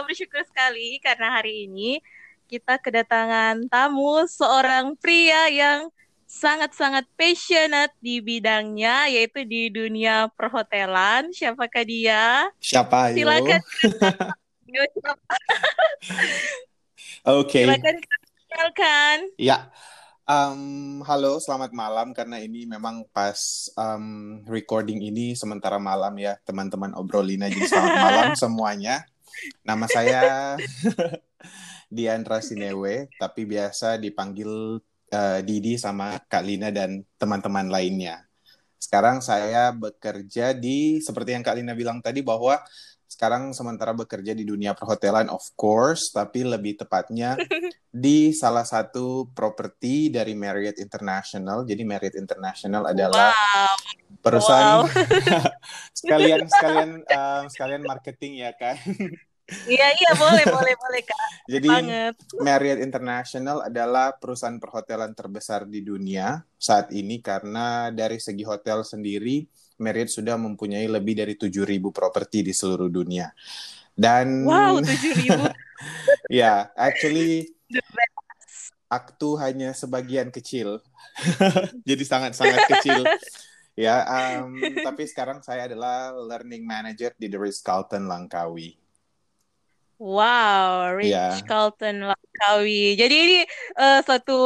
kita bersyukur sekali karena hari ini kita kedatangan tamu seorang pria yang sangat-sangat passionate di bidangnya yaitu di dunia perhotelan. Siapakah dia? Siapa ayo? Silakan. Oke. Okay. Silakan kenalkan. Ya. Um, halo, selamat malam karena ini memang pas um, recording ini sementara malam ya teman-teman obrolin aja selamat malam semuanya. Nama saya Diandra Sinewe, tapi biasa dipanggil uh, Didi sama Kak Lina dan teman-teman lainnya. Sekarang saya bekerja di seperti yang Kak Lina bilang tadi bahwa sekarang sementara bekerja di dunia perhotelan of course, tapi lebih tepatnya di salah satu properti dari Marriott International. Jadi Marriott International adalah wow. Perusahaan wow. sekalian sekalian uh, sekalian marketing ya kan. Iya iya boleh boleh boleh kak. Jadi Banget. Marriott International adalah perusahaan perhotelan terbesar di dunia saat ini karena dari segi hotel sendiri Marriott sudah mempunyai lebih dari 7.000 properti di seluruh dunia. Dan Wow, 7.000. ya, yeah, actually aktu hanya sebagian kecil. Jadi sangat-sangat kecil. Ya, um, tapi sekarang saya adalah learning manager di The Ritz Carlton Langkawi. Wow, Rich yeah. Carlton Langkawi. Jadi ini uh, satu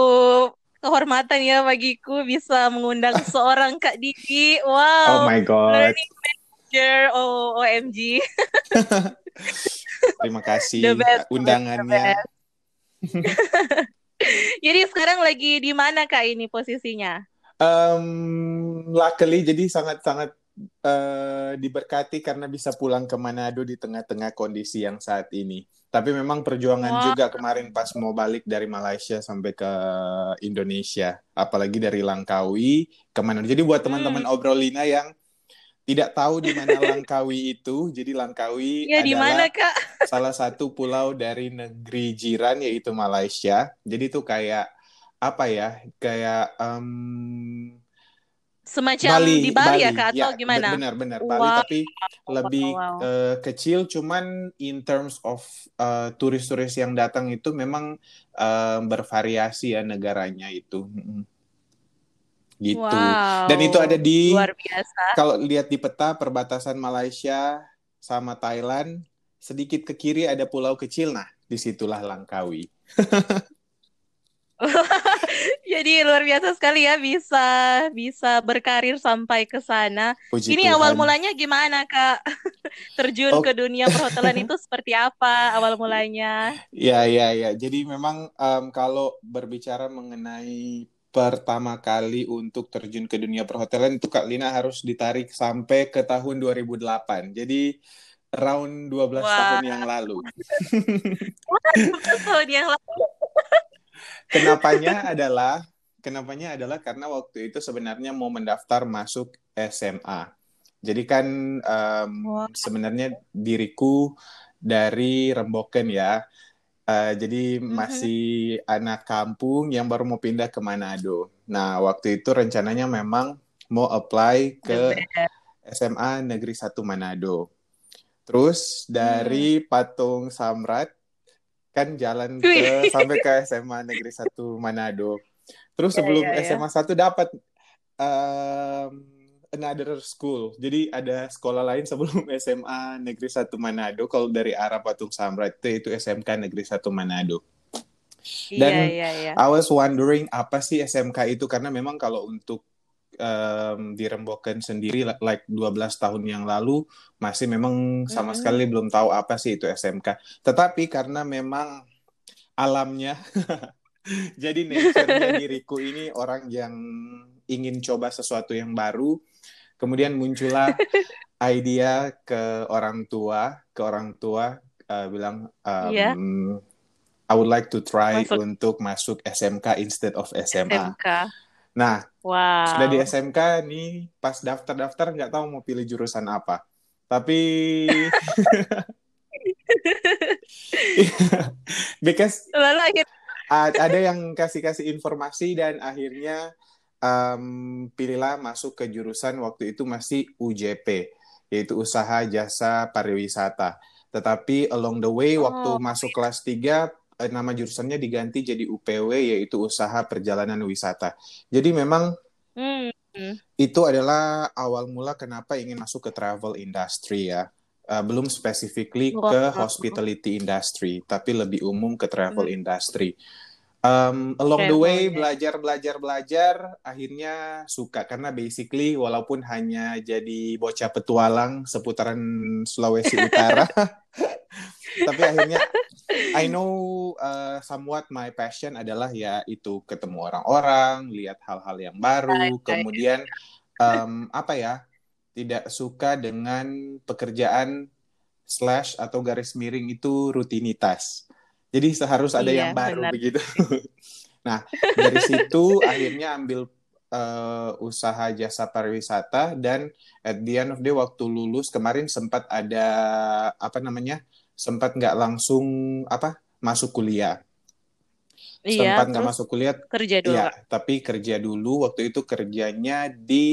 kehormatan ya bagiku bisa mengundang seorang Kak Didi. Wow. Oh my god. Learning manager oh, OMG. Terima kasih the best, undangannya. The jadi sekarang lagi di mana Kak ini posisinya? Um, luckily jadi sangat-sangat uh, diberkati karena bisa pulang ke Manado di tengah-tengah kondisi yang saat ini. Tapi memang perjuangan wow. juga kemarin pas mau balik dari Malaysia sampai ke Indonesia, apalagi dari Langkawi ke Manado. Jadi buat teman-teman hmm. obrolina yang tidak tahu di mana Langkawi itu, jadi Langkawi ya, adalah Kak? salah satu pulau dari negeri jiran yaitu Malaysia. Jadi itu kayak apa ya? Kayak um, semacam Bali, di Bali, Bali ya kak atau ya, gimana? Benar-benar wow. Bali tapi lebih wow. uh, kecil cuman in terms of uh, turis-turis yang datang itu memang uh, bervariasi ya negaranya itu. Gitu. Wow. Dan itu ada di luar biasa. Kalau lihat di peta perbatasan Malaysia sama Thailand sedikit ke kiri ada pulau kecil nah di situlah Langkawi. Jadi luar biasa sekali ya bisa bisa berkarir sampai ke sana. Puji Ini Tuhan. awal mulanya gimana kak? Terjun oh. ke dunia perhotelan itu seperti apa awal mulanya? Ya ya ya. Jadi memang um, kalau berbicara mengenai pertama kali untuk terjun ke dunia perhotelan itu Kak Lina harus ditarik sampai ke tahun 2008. Jadi round 12 Wah. tahun yang lalu. 12 tahun yang lalu. Kenapanya adalah kenapanya adalah karena waktu itu sebenarnya mau mendaftar masuk SMA. Jadi kan um, wow. sebenarnya diriku dari Remboken ya. Uh, jadi mm-hmm. masih anak kampung yang baru mau pindah ke Manado. Nah, waktu itu rencananya memang mau apply ke SMA Negeri 1 Manado. Terus dari hmm. Patung Samrat kan jalan ke sampai ke SMA Negeri 1 Manado. Terus iya, sebelum yeah, yeah, SMA 1 dapat um, another school. Jadi ada sekolah lain sebelum SMA Negeri 1 Manado. Kalau dari arah Patung Samrat itu itu SMK Negeri 1 Manado. Iya, Dan yeah, yeah, yeah. I was wondering apa sih SMK itu karena memang kalau untuk um, sendiri like 12 tahun yang lalu masih memang sama mm-hmm. sekali belum tahu apa sih itu SMK. Tetapi karena memang alamnya jadi nature diriku ini orang yang ingin coba sesuatu yang baru. Kemudian muncullah idea ke orang tua, ke orang tua uh, bilang um, yeah. I would like to try masuk. untuk masuk SMK instead of SMA. SMK. Nah, wow. sudah di SMK nih pas daftar-daftar nggak tahu mau pilih jurusan apa. Tapi because Lalu ada yang kasih-kasih informasi dan akhirnya um, pilihlah masuk ke jurusan waktu itu masih UJP, yaitu usaha jasa pariwisata. Tetapi along the way oh. waktu masuk kelas 3 eh, nama jurusannya diganti jadi UPW yaitu usaha perjalanan wisata. Jadi memang hmm. itu adalah awal mula kenapa ingin masuk ke travel industry ya. Uh, belum specifically wow. ke hospitality industry, tapi lebih umum ke travel hmm. industry. Um, along the way belajar belajar belajar akhirnya suka karena basically walaupun hanya jadi bocah petualang seputaran Sulawesi Utara tapi akhirnya I know uh, somewhat my passion adalah ya itu ketemu orang-orang lihat hal-hal yang baru kemudian um, apa ya tidak suka dengan pekerjaan slash atau garis miring itu rutinitas jadi seharus ada iya, yang baru benar. begitu. nah, dari situ akhirnya ambil uh, usaha jasa pariwisata dan at the end of the day waktu lulus kemarin sempat ada apa namanya? Sempat nggak langsung apa? masuk kuliah. Iya, sempat nggak masuk kuliah kerja dulu ya tapi kerja dulu waktu itu kerjanya di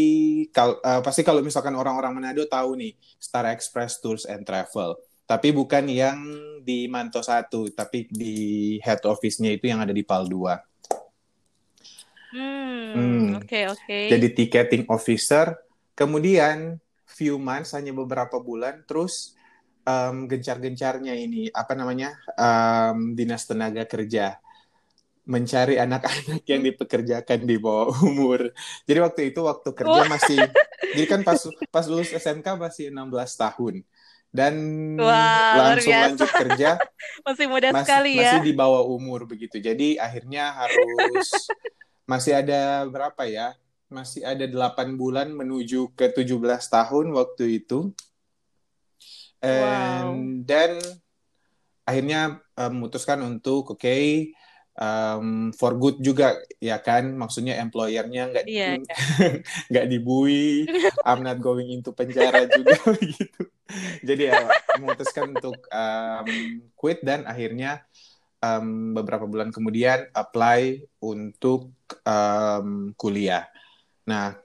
kal, uh, pasti kalau misalkan orang-orang Manado tahu nih Star Express Tours and Travel tapi bukan yang di Manto 1, tapi di head office-nya itu yang ada di PAL 2. Hmm, hmm. oke okay, oke. Okay. Jadi ticketing officer, kemudian few months hanya beberapa bulan, terus um, gencar-gencarnya ini apa namanya um, dinas tenaga kerja mencari anak-anak yang dipekerjakan di bawah umur. Jadi waktu itu waktu kerja masih, jadi kan pas pas lulus SMK masih 16 tahun. Dan Wah, langsung lanjut kerja masih muda mas, sekali ya. masih di bawah umur begitu. Jadi akhirnya harus masih ada berapa ya masih ada 8 bulan menuju ke 17 tahun waktu itu And, wow. dan akhirnya um, memutuskan untuk oke okay, um, for good juga ya kan maksudnya employernya nggak yeah, yeah. nggak dibui I'm not going into penjara juga gitu jadi ya memutuskan untuk um, quit dan akhirnya um, beberapa bulan kemudian apply untuk um, kuliah nah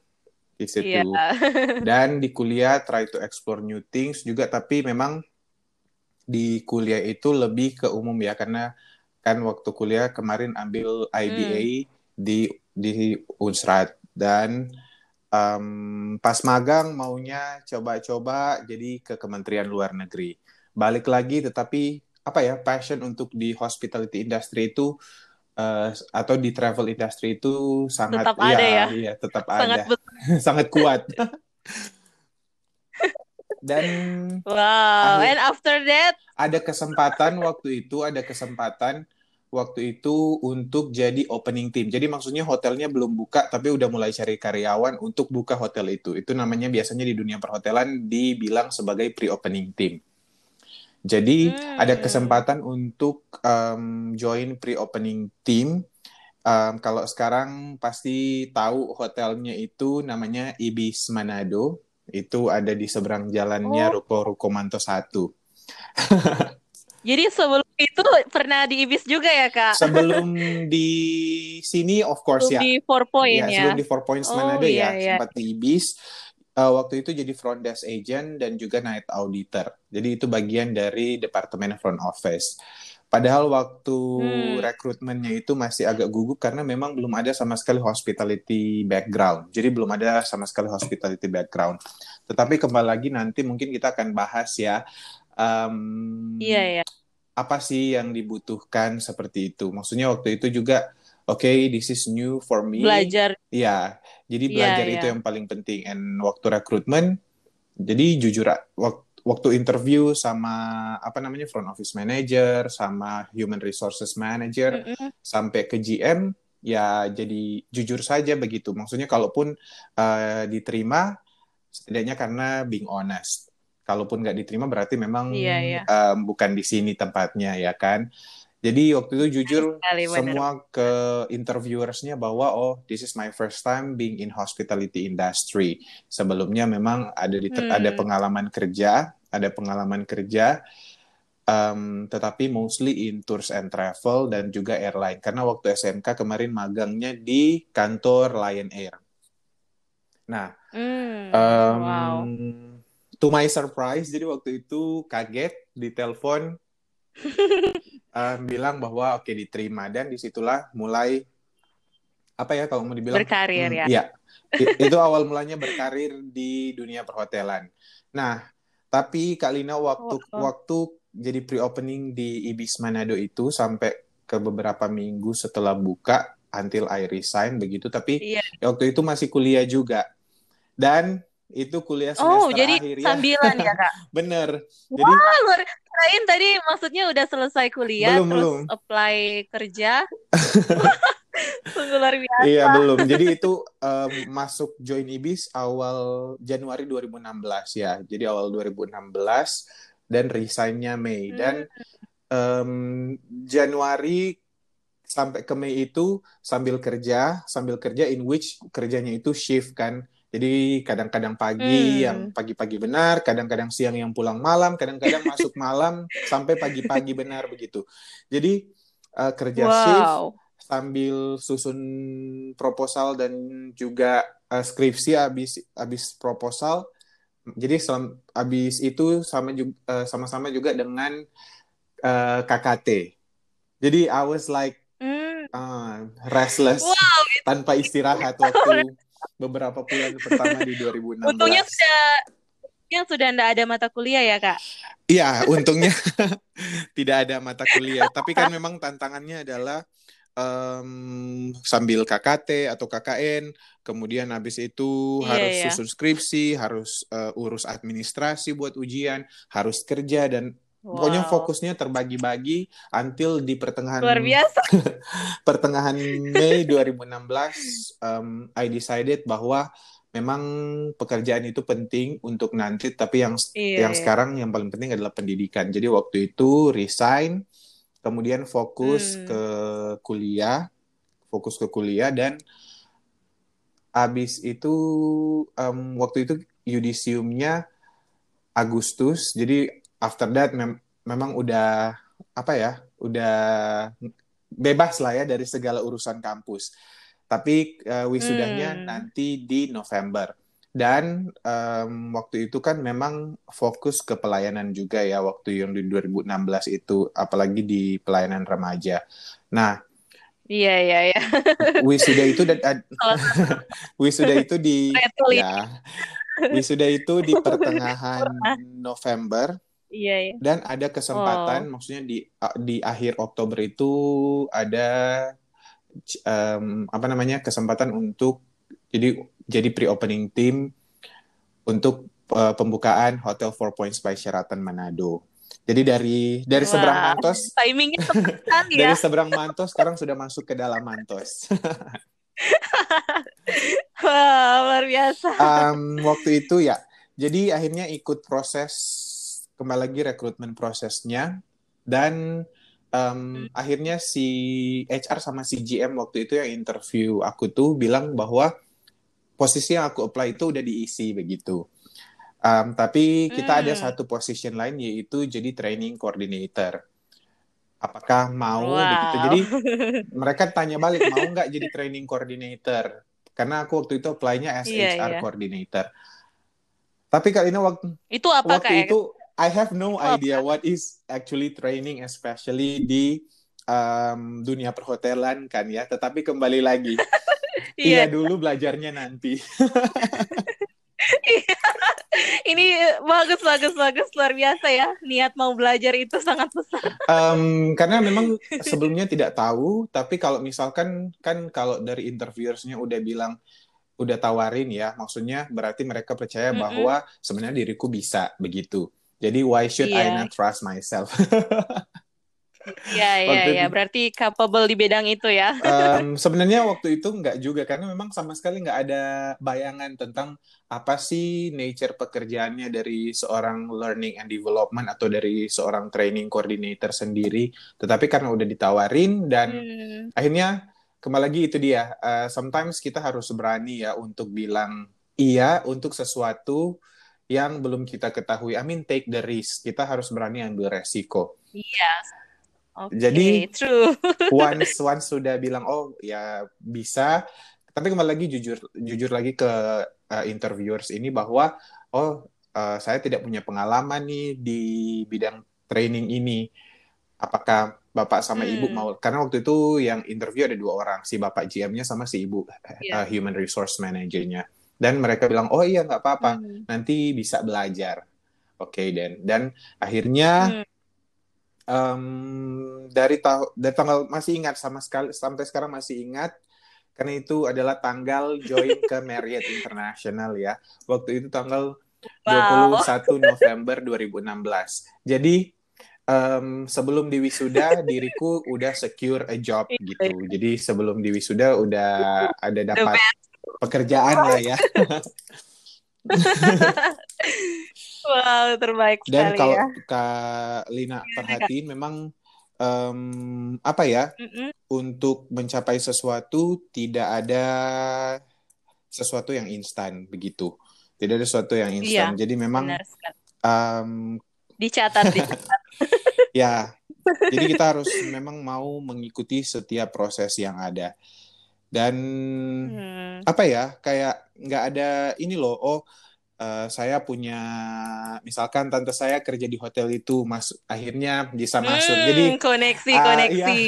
di situ yeah. dan di kuliah try to explore new things juga tapi memang di kuliah itu lebih ke umum ya karena kan waktu kuliah kemarin ambil IBA hmm. di di Unsrat dan um, pas magang maunya coba-coba jadi ke Kementerian Luar Negeri. Balik lagi tetapi apa ya passion untuk di hospitality industry itu uh, atau di travel industry itu sangat tetap ya, ada ya, ya tetap sangat ada sangat kuat. Dan wow, and after that ada kesempatan waktu itu ada kesempatan waktu itu untuk jadi opening team. Jadi maksudnya hotelnya belum buka tapi udah mulai cari karyawan untuk buka hotel itu. Itu namanya biasanya di dunia perhotelan dibilang sebagai pre-opening team. Jadi hmm. ada kesempatan untuk um, join pre-opening team. Um, kalau sekarang pasti tahu hotelnya itu namanya Ibis Manado. Itu ada di seberang jalannya oh. Ruko Ruko Manto 1. Jadi sebelum itu pernah di Ibis juga ya kak? Sebelum di sini of course sebelum ya. Di Four Point ya. ya. Sebelum di Four Points oh, mana ada iya, ya iya. sempat di Ibis. Uh, waktu itu jadi front desk agent dan juga night auditor. Jadi itu bagian dari departemen front office. Padahal waktu hmm. rekrutmennya itu masih agak gugup karena memang belum ada sama sekali hospitality background. Jadi belum ada sama sekali hospitality background. Tetapi kembali lagi nanti mungkin kita akan bahas ya um, iya, iya. apa sih yang dibutuhkan seperti itu maksudnya waktu itu juga oke okay, this is new for me belajar ya jadi iya, belajar yeah, itu yeah. yang paling penting and waktu rekrutmen jadi jujur waktu waktu interview sama apa namanya front office manager sama human resources manager mm -hmm. sampai ke GM ya jadi jujur saja begitu maksudnya kalaupun uh, diterima setidaknya karena being honest kalaupun nggak diterima berarti memang iya, iya. Um, bukan di sini tempatnya ya kan jadi waktu itu jujur Sekali, semua ke interviewersnya bahwa oh this is my first time being in hospitality industry sebelumnya memang ada di hmm. ada pengalaman kerja ada pengalaman kerja um, tetapi mostly in tours and travel dan juga airline. Karena waktu SMK kemarin magangnya di kantor Lion Air. Nah, mm, um, wow. to my surprise, jadi waktu itu kaget di telepon um, bilang bahwa oke okay, diterima dan di situlah mulai apa ya kalau mau dibilang berkarir hmm, ya. Iya. itu awal mulanya berkarir di dunia perhotelan. Nah, tapi Kak Lina waktu oh, oh. waktu jadi pre-opening di Ibis Manado itu sampai ke beberapa minggu setelah buka until I resign begitu tapi iya. waktu itu masih kuliah juga. Dan itu kuliah oh, semester oh, jadi akhir ya. sambilan ya, Kak? Bener. Wah, jadi, luar kirain tadi maksudnya udah selesai kuliah belum, terus belum. apply kerja. Sungguh luar biasa. Iya, belum. Jadi itu um, masuk join Ibis awal Januari 2016 ya. Jadi awal 2016 dan resignnya Mei hmm. dan um, Januari sampai ke Mei itu sambil kerja, sambil kerja in which kerjanya itu shift kan. Jadi kadang-kadang pagi hmm. yang pagi-pagi benar, kadang-kadang siang yang pulang malam, kadang-kadang masuk malam sampai pagi-pagi benar begitu. Jadi uh, kerja wow. shift sambil susun proposal dan juga uh, skripsi habis habis proposal. Jadi selam, habis itu sama juga uh, sama-sama juga dengan uh, KKT. Jadi I was like uh, restless wow, tanpa istirahat waktu beberapa bulan pertama di 2016. Untungnya sudah yang sudah tidak ada mata kuliah ya kak? Iya, untungnya tidak ada mata kuliah. Tapi kan memang tantangannya adalah um, sambil KKT atau KKN, kemudian habis itu yeah, harus yeah. susun skripsi, harus uh, urus administrasi buat ujian, harus kerja dan wow. pokoknya fokusnya terbagi-bagi until di pertengahan luar biasa pertengahan Mei 2016 um, I decided bahwa memang pekerjaan itu penting untuk nanti tapi yang yeah, yang yeah. sekarang yang paling penting adalah pendidikan. Jadi waktu itu resign kemudian fokus hmm. ke kuliah, fokus ke kuliah dan habis itu um, waktu itu yudisiumnya Agustus, jadi after that mem memang udah apa ya, udah bebas lah ya dari segala urusan kampus. Tapi uh, wisudahnya hmm. nanti di November dan um, waktu itu kan memang fokus ke pelayanan juga ya waktu yang di 2016 itu apalagi di pelayanan remaja. Nah, iya iya iya. Wisuda itu dan wisuda itu di ya. Wisuda itu di pertengahan November. Iya, iya. Dan ada kesempatan oh. maksudnya di di akhir Oktober itu ada um, apa namanya kesempatan untuk jadi jadi pre-opening team untuk uh, pembukaan Hotel Four Points by Sheraton Manado. Jadi dari dari Wah, seberang Mantos, timingnya sekali ya. Dari seberang Mantos sekarang sudah masuk ke dalam Mantos. Wah, luar biasa. Um, waktu itu ya, jadi akhirnya ikut proses kembali lagi rekrutmen prosesnya dan um, akhirnya si HR sama si GM waktu itu yang interview aku tuh bilang bahwa posisi yang aku apply itu udah diisi begitu. Um, tapi kita hmm. ada satu position lain yaitu jadi training coordinator. Apakah mau wow. begitu? Jadi mereka tanya balik mau nggak jadi training coordinator? Karena aku waktu itu apply-nya as yeah, HR yeah. coordinator. Tapi kali ini waktu itu apa waktu kayak? itu I have no itu idea what is actually training especially di um, dunia perhotelan kan ya. Tetapi kembali lagi iya. iya dulu belajarnya nanti. Iya. Ini bagus bagus bagus luar biasa ya niat mau belajar itu sangat besar. Um, karena memang sebelumnya tidak tahu, tapi kalau misalkan kan kalau dari interviewersnya udah bilang udah tawarin ya, maksudnya berarti mereka percaya mm -hmm. bahwa sebenarnya diriku bisa begitu. Jadi why should yeah. I not trust myself? Iya iya iya, berarti capable di bidang itu ya. Um, sebenarnya waktu itu nggak juga karena memang sama sekali nggak ada bayangan tentang apa sih nature pekerjaannya dari seorang learning and development atau dari seorang training coordinator sendiri. Tetapi karena udah ditawarin dan hmm. akhirnya kembali lagi itu dia. Uh, sometimes kita harus berani ya untuk bilang iya untuk sesuatu yang belum kita ketahui. I mean take the risk. Kita harus berani ambil resiko. Iya. Yes. Okay, Jadi true. once once sudah bilang oh ya bisa, tapi kembali lagi jujur jujur lagi ke uh, interviewers ini bahwa oh uh, saya tidak punya pengalaman nih di bidang training ini. Apakah bapak sama hmm. ibu mau? Karena waktu itu yang interview ada dua orang, si bapak GM-nya sama si ibu yeah. uh, human resource manager-nya. Dan mereka bilang oh iya nggak apa-apa, hmm. nanti bisa belajar. Oke okay, dan dan akhirnya hmm um, dari tahu dari tanggal masih ingat sama sekali sampai sekarang masih ingat karena itu adalah tanggal join ke Marriott International ya. Waktu itu tanggal wow. 21 November 2016. Jadi um, sebelum di wisuda diriku udah secure a job gitu. Jadi sebelum di wisuda udah ada dapat pekerjaan lah ya. Wow, terbaik Dan sekali kalau ya. Kak Lina ya, perhatiin Kak. memang um, apa ya? Mm -mm. Untuk mencapai sesuatu tidak ada sesuatu yang instan begitu. Tidak ada sesuatu yang instan. Iya, Jadi memang um, dicatat, dicatat. ya. Jadi kita harus memang mau mengikuti setiap proses yang ada. Dan hmm. apa ya? Kayak nggak ada ini loh. Oh, uh, saya punya misalkan tante saya kerja di hotel itu mas akhirnya bisa masuk hmm, jadi koneksi uh, koneksi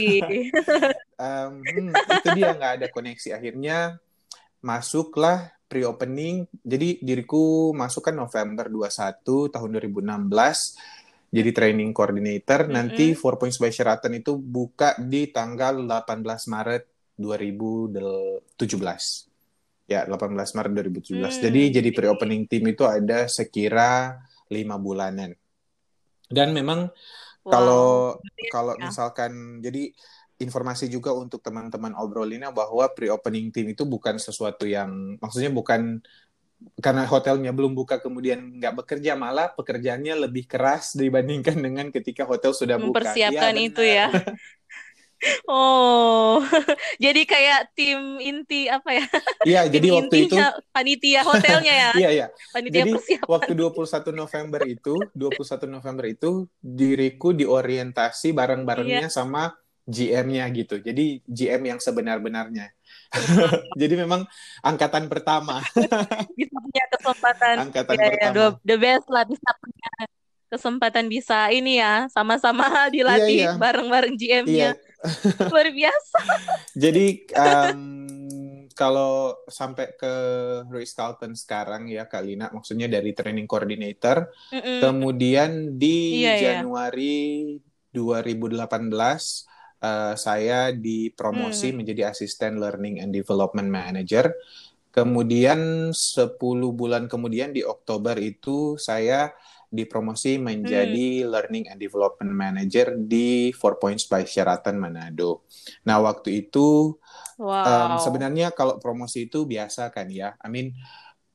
um, hmm, itu dia nggak ada koneksi akhirnya masuklah pre-opening jadi diriku masuk kan November 21 tahun 2016 jadi training coordinator mm -hmm. nanti Four Points by Sheraton itu buka di tanggal 18 Maret 2017 Ya, 18 Maret 2017. Hmm. Jadi jadi pre-opening team itu ada sekira lima bulanan. Dan memang wow. kalau kalau ya. misalkan jadi informasi juga untuk teman-teman obrolinnya bahwa pre-opening team itu bukan sesuatu yang maksudnya bukan karena hotelnya belum buka kemudian nggak bekerja malah pekerjaannya lebih keras dibandingkan dengan ketika hotel sudah buka. Mempersiapkan ya, itu ya. Oh, jadi kayak tim inti apa ya? Iya, jadi waktu itu panitia hotelnya ya. iya, iya. Panitia jadi persiapan. waktu 21 November itu, 21 November itu diriku diorientasi bareng-barengnya iya. sama GM-nya gitu. Jadi GM yang sebenar-benarnya. jadi memang angkatan pertama. bisa punya kesempatan. Angkatan ya, pertama. Ya, the best lah bisa punya kesempatan bisa ini ya sama-sama dilatih iya, iya. bareng-bareng GM-nya. Iya. Luar biasa. Jadi um, kalau sampai ke Louis Carlton sekarang ya Kalina maksudnya dari training coordinator, mm -mm. kemudian di iya, iya. Januari iya. 2018 uh, saya dipromosi mm. menjadi asisten learning and development manager. Kemudian 10 bulan kemudian di Oktober itu saya dipromosi menjadi hmm. Learning and Development Manager di Four Points by Sheraton Manado. Nah waktu itu wow. um, sebenarnya kalau promosi itu biasa kan ya, I mean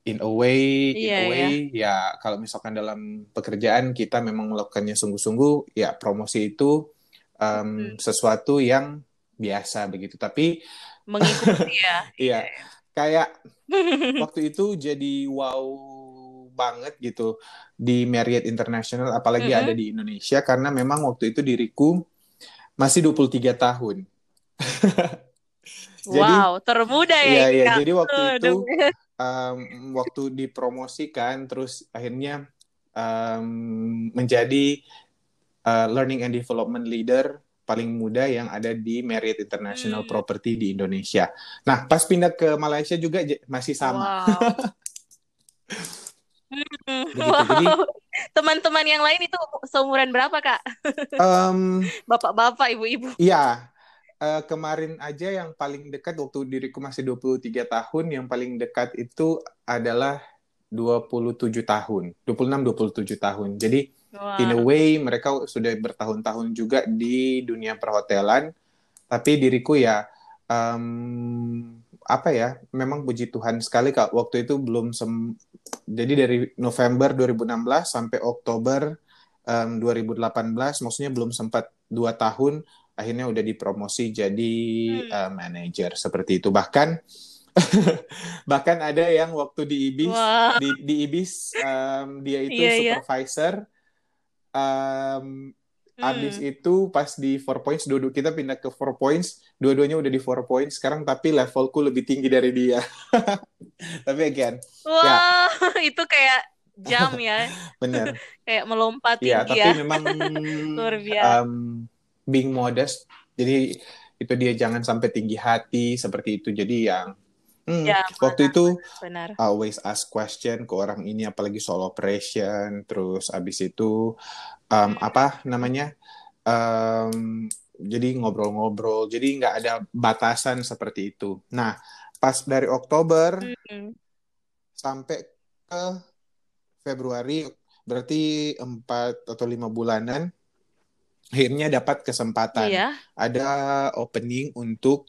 in a way, in yeah, a way yeah. ya kalau misalkan dalam pekerjaan kita memang melakukannya sungguh-sungguh, ya promosi itu um, hmm. sesuatu yang biasa begitu. Tapi mengikuti ya. Iya, kayak waktu itu jadi wow banget gitu di Marriott International apalagi mm -hmm. ada di Indonesia karena memang waktu itu diriku masih 23 tahun. jadi, wow, termuda ya. Iya, iya. Jadi waktu itu um, waktu dipromosikan terus akhirnya um, menjadi uh, learning and development leader paling muda yang ada di Marriott International hmm. Property di Indonesia. Nah, pas pindah ke Malaysia juga masih sama. Wow. Begitu. Wow. Teman-teman yang lain itu seumuran berapa kak? Um, Bapak-bapak, ibu-ibu? Iya, uh, kemarin aja yang paling dekat waktu diriku masih 23 tahun, yang paling dekat itu adalah 27 tahun, 26-27 tahun. Jadi wow. in a way mereka sudah bertahun-tahun juga di dunia perhotelan, tapi diriku ya um, apa ya memang puji Tuhan sekali kak waktu itu belum sem jadi dari November 2016 sampai Oktober um, 2018 maksudnya belum sempat dua tahun akhirnya udah dipromosi jadi hmm. uh, manajer seperti itu bahkan Bahkan ada yang waktu di Ibis, wow. di, di Ibis um, dia itu yeah, iya. supervisor. Yeah. Um, Hmm. Abis itu pas di four points, dua kita pindah ke four points, dua-duanya udah di four points. Sekarang tapi levelku lebih tinggi dari dia. tapi again, ya. Wah, wow, ya. itu kayak jam ya. Bener. kayak melompat tinggi ya. Tapi memang luar biasa. Um, being modest, jadi itu dia jangan sampai tinggi hati seperti itu. Jadi yang Hmm, ya, waktu itu benar. always ask question ke orang ini apalagi soal operation terus abis itu um, apa namanya um, jadi ngobrol-ngobrol jadi nggak ada batasan seperti itu nah pas dari Oktober hmm. sampai ke Februari berarti empat atau lima bulanan akhirnya dapat kesempatan iya. ada opening untuk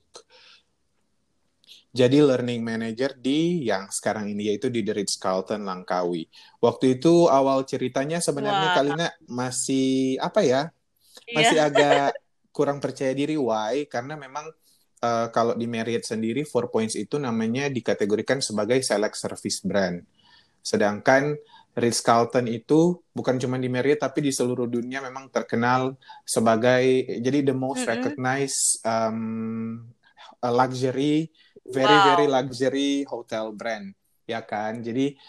jadi learning manager di yang sekarang ini yaitu di The Ritz Carlton Langkawi. Waktu itu awal ceritanya sebenarnya Kalina masih apa ya? Iya. Masih agak kurang percaya diri why karena memang uh, kalau di Marriott sendiri Four Points itu namanya dikategorikan sebagai select service brand. Sedangkan Ritz Carlton itu bukan cuma di Marriott tapi di seluruh dunia memang terkenal sebagai jadi the most mm -hmm. recognized um, luxury very wow. very luxury hotel brand ya kan jadi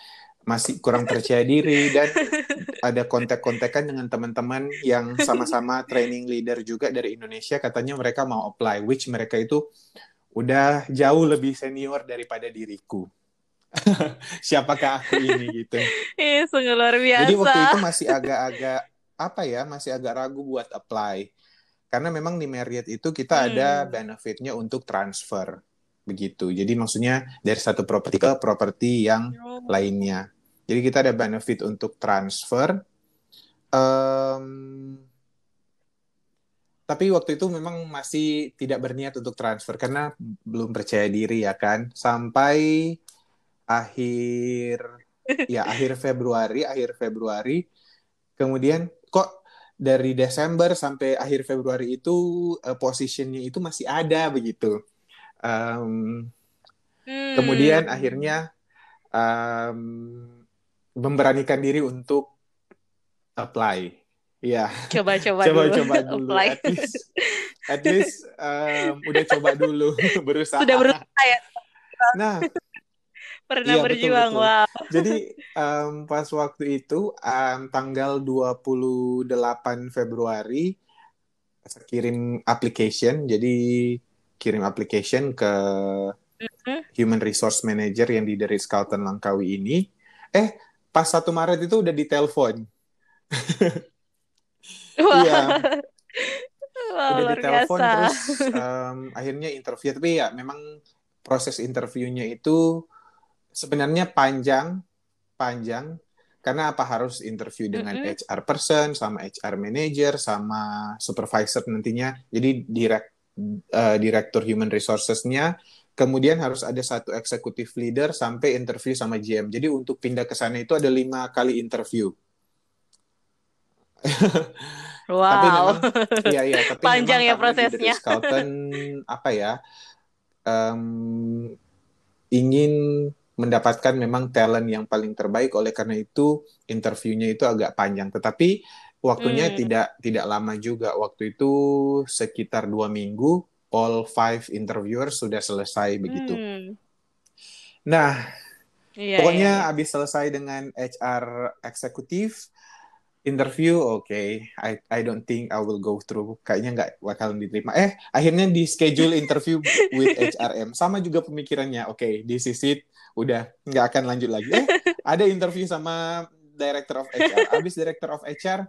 masih kurang percaya diri dan ada kontak-kontakan dengan teman-teman yang sama-sama training leader juga dari Indonesia katanya mereka mau apply which mereka itu udah jauh lebih senior daripada diriku siapakah aku ini gitu Iya, luar biasa jadi waktu itu masih agak-agak apa ya masih agak ragu buat apply karena memang di Marriott itu kita hmm. ada benefitnya untuk transfer begitu. Jadi maksudnya dari satu properti ke properti yang oh. lainnya. Jadi kita ada benefit untuk transfer. Um, tapi waktu itu memang masih tidak berniat untuk transfer karena belum percaya diri ya kan. Sampai akhir ya akhir Februari, akhir Februari. Kemudian kok dari Desember sampai akhir Februari itu uh, positionnya itu masih ada begitu um, hmm. kemudian akhirnya um, memberanikan diri untuk apply ya coba-coba dulu coba-coba dulu apply. at least at least um, udah coba dulu berusaha sudah berusaha ya nah pernah iya, berjuang betul, betul. wow jadi um, pas waktu itu um, tanggal 28 Februari kirim application jadi kirim application ke mm-hmm. human resource manager yang di dari Carlton Langkawi ini. Eh, pas satu Maret itu udah ditelepon. Iya. Wow, udah ditelepon terus um, akhirnya interview. Tapi ya memang proses interviewnya itu sebenarnya panjang panjang. Karena apa? Harus interview dengan mm -hmm. HR person sama HR manager sama supervisor nantinya. Jadi direct uh, direktur human resources-nya, kemudian harus ada satu eksekutif leader sampai interview sama GM. Jadi untuk pindah ke sana itu ada lima kali interview. Wow. tapi memang, ya ya, tapi panjang ya prosesnya. Scouton apa ya um, ingin mendapatkan memang talent yang paling terbaik oleh karena itu interviewnya itu agak panjang. Tetapi waktunya hmm. tidak tidak lama juga waktu itu sekitar dua minggu all five interviewers sudah selesai begitu. Hmm. nah iya, pokoknya iya. habis selesai dengan HR eksekutif interview oke. Okay. I I don't think I will go through. Kayaknya nggak bakalan diterima. Eh akhirnya di schedule interview with HRM sama juga pemikirannya. Oke okay, this is it. Udah nggak akan lanjut lagi. Eh ada interview sama director of HR abis director of HR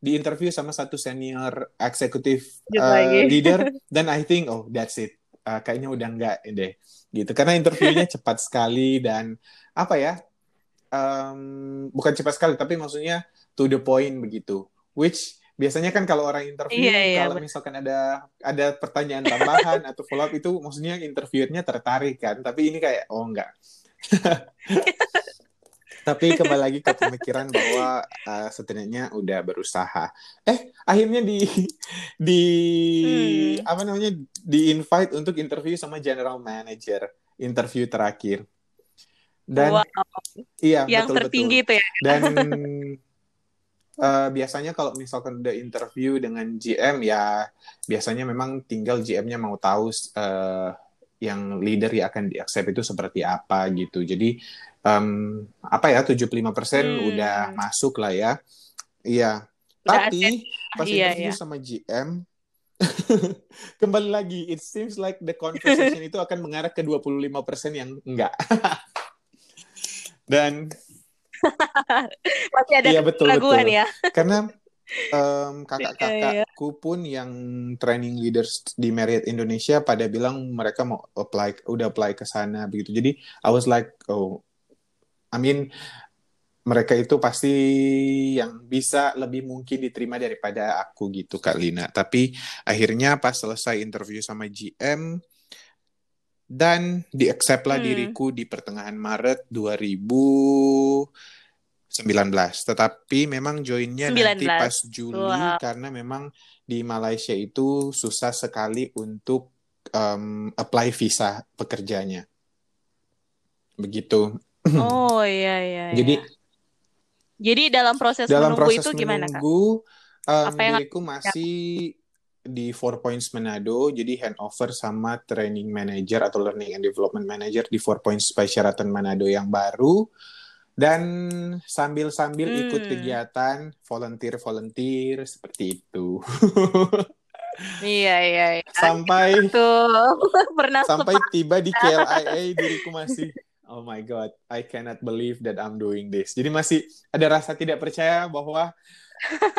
di interview sama satu senior eksekutif uh, leader dan I think oh that's it. Uh, kayaknya udah enggak deh gitu. Karena interviewnya cepat sekali dan apa ya um, bukan cepat sekali tapi maksudnya to the point begitu. Which biasanya kan kalau orang interview iya, iya, kalau misalkan ada ada pertanyaan tambahan atau follow up itu maksudnya interviewernya tertarik kan. Tapi ini kayak oh enggak tapi kembali lagi ke pemikiran bahwa uh, setidaknya udah berusaha eh akhirnya di di hmm. apa namanya di invite untuk interview sama general manager interview terakhir. Dan wow. iya yang betul tertinggi betul. itu ya. Dan uh, biasanya kalau misalkan udah interview dengan GM ya biasanya memang tinggal GM-nya mau tahu uh, yang leader yang akan diaccept itu seperti apa gitu. Jadi um, apa ya 75% hmm. udah masuk lah ya. Iya. Tapi pas iya, interview iya. sama GM kembali lagi it seems like the conversation itu akan mengarah ke 25% yang enggak. Dan masih ada iya, betul, betul. ya. Karena um, kakak-kakakku pun yang training leaders di Marriott Indonesia pada bilang mereka mau apply udah apply ke sana begitu. Jadi I was like oh I mean mereka itu pasti yang bisa lebih mungkin diterima daripada aku gitu Kak Lina. Tapi akhirnya pas selesai interview sama GM dan di-accept lah hmm. diriku di pertengahan Maret 2019. Tetapi memang joinnya 19. nanti pas Juli wow. karena memang di Malaysia itu susah sekali untuk um, apply visa pekerjanya. Begitu. Oh iya iya. Jadi iya. Jadi dalam proses dalam menunggu proses itu gimana kak? Um, Apa yang diriku masih di Four Points Manado, jadi handover sama training manager atau learning and development manager di Four Points by Sheraton Manado yang baru. Dan sambil-sambil hmm. ikut kegiatan volunteer-volunteer seperti itu. iya iya. iya. Sampai Tuh, pernah sampai tiba di KLIA diriku masih oh my god, I cannot believe that I'm doing this. Jadi masih ada rasa tidak percaya bahwa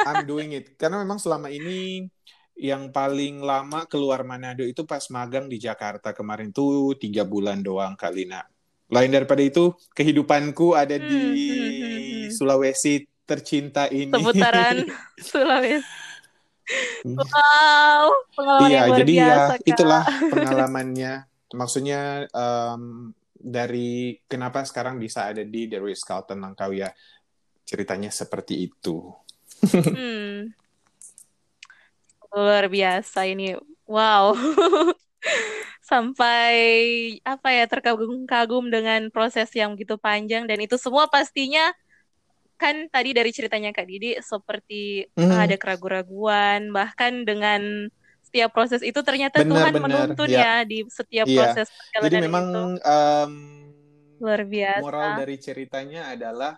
I'm doing it. Karena memang selama ini yang paling lama keluar Manado itu pas magang di Jakarta kemarin tuh tiga bulan doang kali nak. Lain daripada itu kehidupanku ada di hmm, hmm, hmm, Sulawesi tercinta ini. Seputaran Sulawesi. Wow, pengalaman iya, yang jadi biasa, ya Kak. itulah pengalamannya. Maksudnya um, dari kenapa sekarang bisa ada di The Ritz Carlton Langkawi ya ceritanya seperti itu. hmm luar biasa ini wow sampai apa ya terkagum-kagum dengan proses yang begitu panjang dan itu semua pastinya kan tadi dari ceritanya Kak Didi seperti mm. ada keraguan-raguan bahkan dengan setiap proses itu ternyata benar, Tuhan benar, menuntun ya. ya di setiap iya. proses Jadi memang itu. Um, luar biasa. Moral dari ceritanya adalah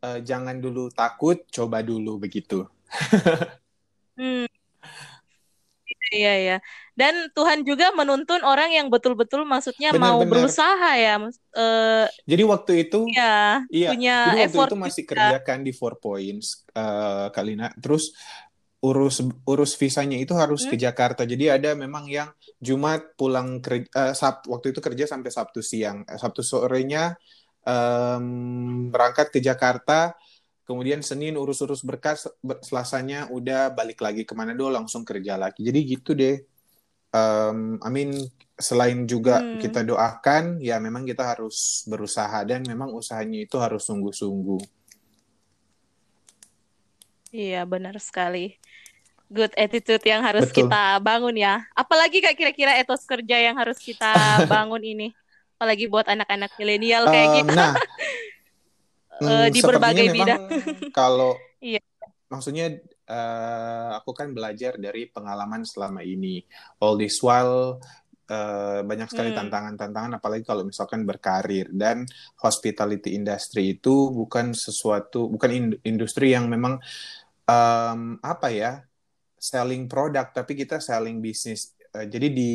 uh, jangan dulu takut, coba dulu begitu. hmm. Iya ya. Dan Tuhan juga menuntun orang yang betul-betul maksudnya benar, mau benar. berusaha ya. Uh, Jadi waktu itu ya, iya, punya jadi waktu effort itu masih kerja kan di Four Points uh, Kalina. Terus urus urus visanya itu harus hmm? ke Jakarta. Jadi ada memang yang Jumat pulang kerja uh, Sab, waktu itu kerja sampai Sabtu siang. Sabtu sorenya um, berangkat ke Jakarta kemudian Senin urus-urus berkas Selasanya udah balik lagi ke Manado langsung kerja lagi jadi gitu deh um, I mean selain juga hmm. kita doakan ya memang kita harus berusaha dan memang usahanya itu harus sungguh-sungguh iya benar sekali good attitude yang harus Betul. kita bangun ya apalagi kayak kira-kira etos kerja yang harus kita bangun ini apalagi buat anak-anak milenial kayak um, kita nah uh, di berbagai bidang. Kalau iya. maksudnya uh, aku kan belajar dari pengalaman selama ini. All this while uh, banyak sekali hmm. tantangan-tantangan apalagi kalau misalkan berkarir dan hospitality industry itu bukan sesuatu bukan industri yang memang um, apa ya selling produk tapi kita selling bisnis Uh, jadi di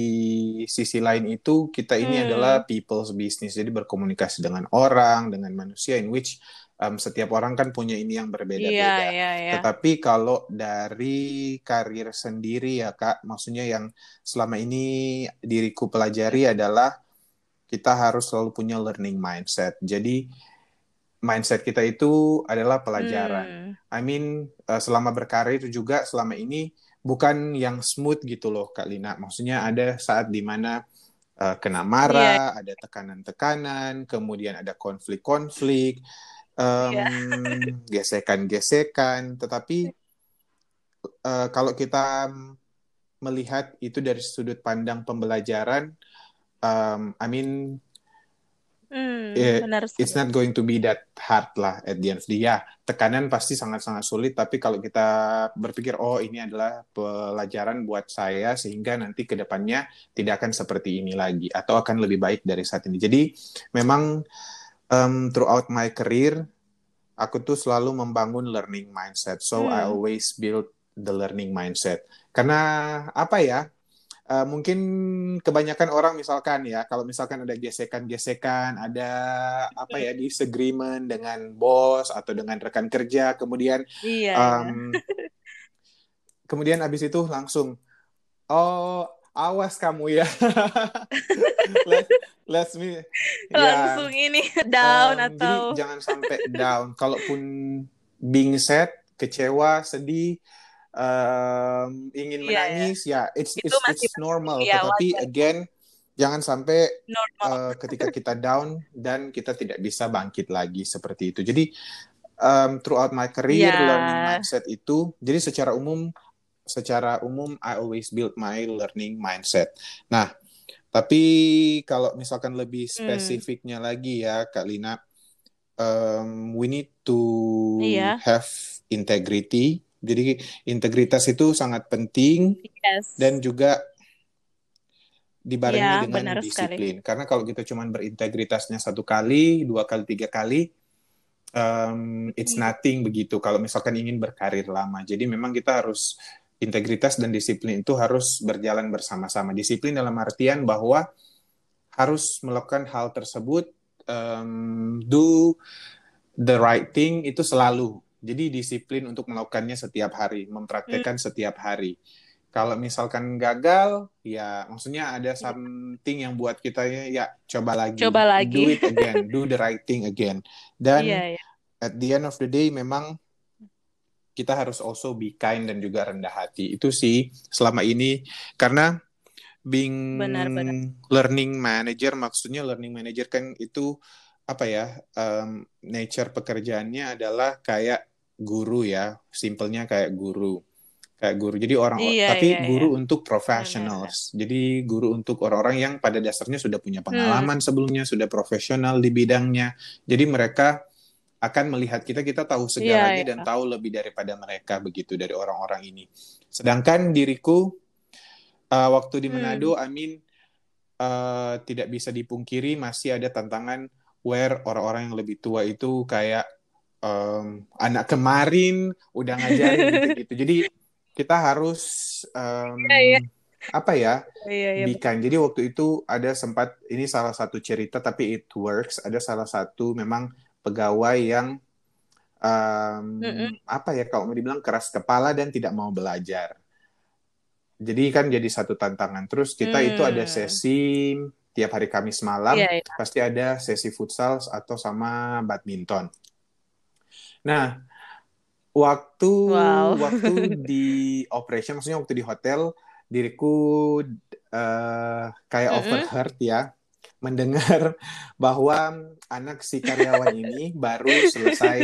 sisi lain itu kita ini hmm. adalah people's business. Jadi berkomunikasi dengan orang, dengan manusia in which um, setiap orang kan punya ini yang berbeda-beda. Yeah, yeah, yeah. Tetapi kalau dari karir sendiri ya Kak, maksudnya yang selama ini diriku pelajari adalah kita harus selalu punya learning mindset. Jadi mindset kita itu adalah pelajaran. Hmm. I mean uh, selama berkarir juga selama ini bukan yang smooth gitu loh Kak Lina. Maksudnya ada saat di mana uh, kena marah, yeah. ada tekanan-tekanan, kemudian ada konflik-konflik, um, yeah. gesekan-gesekan. Tetapi uh, kalau kita melihat itu dari sudut pandang pembelajaran, um, I mean Hmm, eh, benar it's not going to be that hard lah at the end of the day. Ya, tekanan pasti sangat-sangat sulit, tapi kalau kita berpikir, oh ini adalah pelajaran buat saya, sehingga nanti ke depannya tidak akan seperti ini lagi, atau akan lebih baik dari saat ini. Jadi, memang um, throughout my career, aku tuh selalu membangun learning mindset. So, hmm. I always build the learning mindset. Karena, apa ya, uh, mungkin kebanyakan orang misalkan ya kalau misalkan ada gesekan-gesekan ada apa ya disagreement dengan bos atau dengan rekan kerja kemudian iya, um, kemudian abis itu langsung oh awas kamu ya. Let, let's me langsung ya, ini down um, atau jadi jangan sampai down. Kalaupun being sad kecewa sedih um, ingin yeah, menangis yeah. ya it's itu it's, it's normal yeah, tetapi wajar. again jangan sampai uh, ketika kita down dan kita tidak bisa bangkit lagi seperti itu jadi um, throughout my career yeah. learning mindset itu jadi secara umum secara umum I always build my learning mindset nah tapi kalau misalkan lebih hmm. spesifiknya hmm. lagi ya Kak Lina um, we need to yeah. have integrity jadi integritas itu sangat penting yes. dan juga dibarengi ya, dengan disiplin. Sekali. Karena kalau kita cuma berintegritasnya satu kali, dua kali, tiga kali, um, it's hmm. nothing begitu. Kalau misalkan ingin berkarir lama, jadi memang kita harus integritas dan disiplin itu harus berjalan bersama-sama. Disiplin dalam artian bahwa harus melakukan hal tersebut, um, do the right thing itu selalu jadi disiplin untuk melakukannya setiap hari, mempraktekkan hmm. setiap hari. Kalau misalkan gagal, ya maksudnya ada something yang buat kita ya, ya coba lagi, coba lagi, do it again, do the right thing again. Dan yeah, yeah. at the end of the day memang kita harus also be kind dan juga rendah hati. Itu sih selama ini karena being benar, benar. learning manager maksudnya learning manager kan itu apa ya um, nature pekerjaannya adalah kayak guru ya simpelnya kayak guru kayak guru jadi orang iya, tapi iya, guru iya. untuk professionals iya, jadi guru untuk orang-orang yang pada dasarnya sudah punya hmm. pengalaman hmm. sebelumnya sudah profesional di bidangnya jadi mereka akan melihat kita kita tahu iya, segalanya iya, dan tahu lebih daripada mereka begitu dari orang-orang ini sedangkan diriku uh, waktu di Manado hmm. Amin uh, tidak bisa dipungkiri masih ada tantangan where orang-orang yang lebih tua itu kayak um, anak kemarin udah ngajarin gitu-gitu. Jadi kita harus um, yeah, yeah. apa ya? Yeah, yeah, bikan. Jadi waktu itu ada sempat ini salah satu cerita tapi it works. Ada salah satu memang pegawai yang um, mm -mm. apa ya kalau mau dibilang keras kepala dan tidak mau belajar. Jadi kan jadi satu tantangan. Terus kita mm. itu ada hmm. sesi tiap hari Kamis malam yeah, yeah. pasti ada sesi futsal atau sama badminton. Nah, waktu wow. waktu di operation maksudnya waktu di hotel diriku uh, kayak mm -hmm. overheard ya mendengar bahwa anak si karyawan ini baru selesai